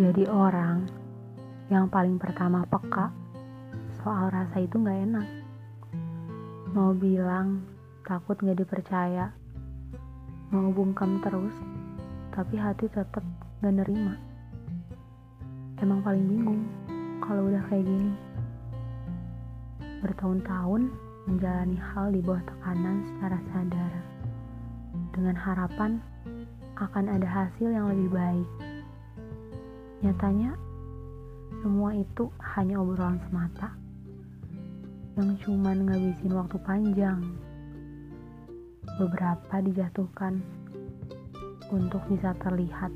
Jadi orang yang paling pertama peka soal rasa itu gak enak. Mau bilang takut gak dipercaya, mau bungkam terus, tapi hati tetap gak nerima. Emang paling bingung kalau udah kayak gini. Bertahun-tahun menjalani hal di bawah tekanan secara sadar, dengan harapan akan ada hasil yang lebih baik. Nyatanya, semua itu hanya obrolan semata yang cuman ngabisin waktu panjang. Beberapa dijatuhkan untuk bisa terlihat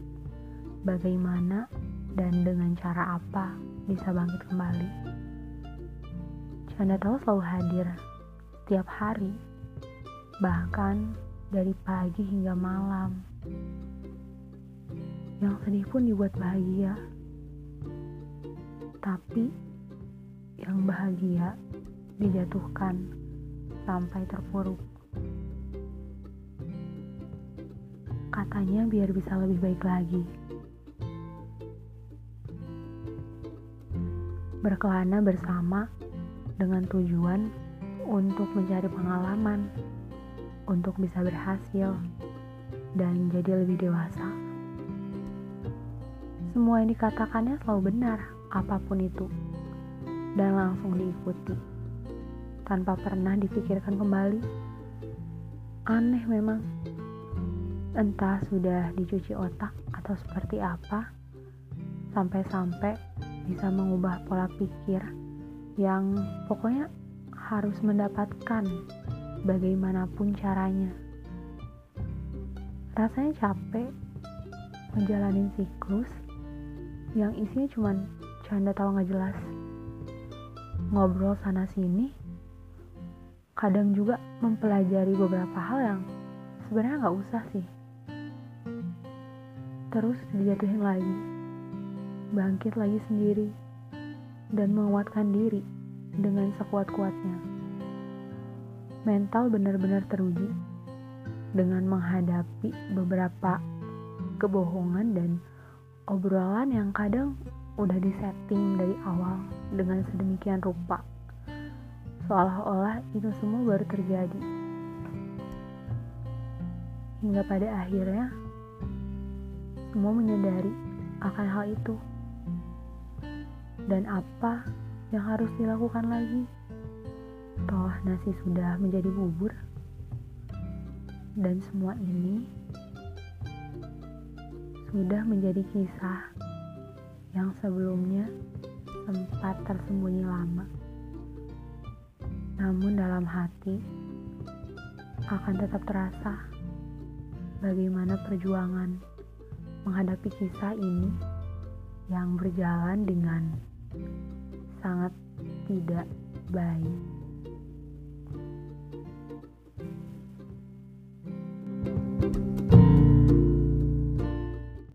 bagaimana dan dengan cara apa bisa bangkit kembali. Canda tahu selalu hadir setiap hari, bahkan dari pagi hingga malam. Yang sedih pun dibuat bahagia. Tapi yang bahagia dijatuhkan sampai terpuruk. Katanya biar bisa lebih baik lagi. Berkelana bersama dengan tujuan untuk mencari pengalaman, untuk bisa berhasil, dan jadi lebih dewasa. Semua yang dikatakannya selalu benar, apa pun itu, dan langsung diikuti, tanpa pernah dipikirkan kembali. Aneh memang, entah sudah dicuci otak atau seperti apa, sampai-sampai bisa mengubah pola pikir yang pokoknya harus mendapatkan bagaimanapun caranya. Rasanya capek menjalani siklus yang isinya cuma canda tawa nggak jelas. Ngobrol sana sini kadang juga mempelajari beberapa hal yang sebenarnya nggak usah sih. Terus dijatuhin lagi bangkit lagi sendiri dan menguatkan diri dengan sekuat-kuatnya. Mental benar-benar teruji dengan menghadapi beberapa kebohongan dan obrolan yang kadang udah disetting dari awal dengan sedemikian rupa. Seolah-olah itu semua baru terjadi. Hingga pada akhirnya semua menyadari akan hal itu. Dan apa yang harus dilakukan lagi? Toh nasi sudah menjadi bubur. Dan semua ini sudah menjadi kisah yang sebelumnya sempat tersembunyi lama. Namun dalam hati akan tetap terasa bagaimana perjuangan menghadapi kisah ini yang berjalan dengan sangat tidak baik.